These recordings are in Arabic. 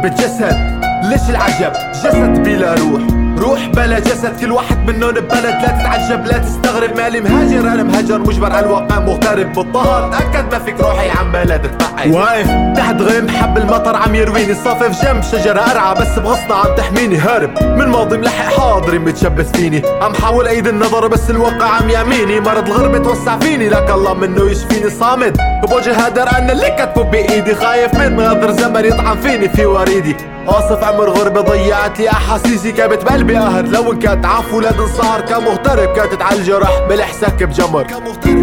غربة جسد ليش العجب؟ جسد بلا روح. روح بلا جسد. كل واحد منهم ببلد لا تتعجب لا تستغرب. مالي مهاجر أنا مهاجر مجبر على الواقع مغترب بالطهر تاكد ما فيك. روحي عم بلد تبعي واقف تحت غيم حب المطر عم يرويني. صافف جنب شجرة قرعة بس بغصنا عم تحميني. هارب من ماضي ملحق حاضري متشبث فيني. عم حاول ايد النظر بس الواقع عم يعميني مرض الغربة توسع فيني. لك الله منه يشفيني صامد. بوجه هدر أنا اللي كتبه بإيدي خايف من غدر زمن يطعن فيني. في وريدي واصف عمر غربة ضيعت لي أحاسيسي. كابت بقلبي قهر لو إن كانت عفو ولاد انصهر كمغترب كانت على الجرح ملحسك بجمر كمغترب.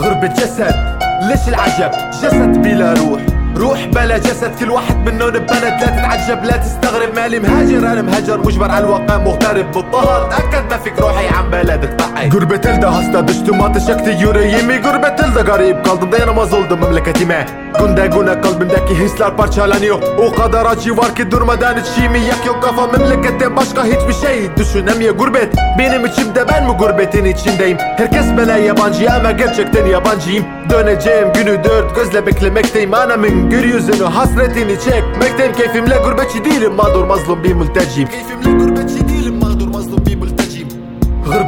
غربة جسد. ليش العجب؟ جسد بلا روح. روح بلا جسد. كل واحد منهم ببلد لا تتعجب لا تستغرب. مالي مهاجر أنا مهاجر. مجبر على الواقع مغترب بالطهر تاكد ما فيك روحي عم بلد Ay. Gurbet elde hasta düştüm ateş yaktı yüreğimi. Gurbet elde garip kaldım dayanamaz oldum memleketime. Günde güne kalbimdeki hisler parçalanıyor. O kadar acı var ki durmadan içimi yakıyor kafa Memlekette başka hiçbir şey düşünemiyor gurbet. Benim içimde ben mi gurbetin içindeyim? Herkes bana yabancı ama gerçekten yabancıyım. Döneceğim günü dört gözle beklemekteyim. Anamın gül yüzünü hasretini çekmekteyim. Keyfimle gurbetçi değilim mağdur mazlum bir mülteciyim. Keyfimle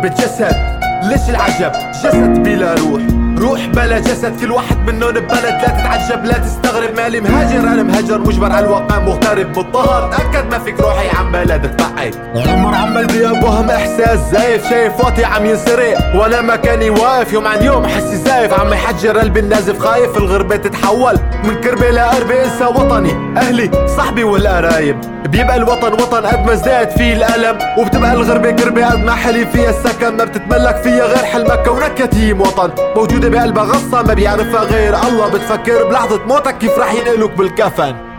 غربة جسد ليش العجب؟ جسد بلا روح. روح بلا جسد. كل واحد منهم ببلد لا تتعجب لا تستغرب. مالي مهاجر أنا مهاجر. مجبر على الواقع مغترب بالطهر تأكد ما فيك روحي عم بلد تبعي عمر عمال بيابوهم إحساس زايف شايف واطي عم ينسرق. وأنا مكاني واقف يوم عن يوم حسي زايف عم يحجر قلبي النازف خايف الغربة تتحول. من كربة لقربة أنسى وطني. أهلي صاحبي والقرايب. بيبقى الوطن وطن قد ما زداد فيه الألم. وبتبقى الغربة قربة قد ما حلي فيها السكن. ما بتتملك فيها غير حلمك كونك يتيم وطن. موجودة بقلبها غصة ما بيعرفها غير الله. بتفكر بلحظة موتك كيف رح ينقلوك بالكفن.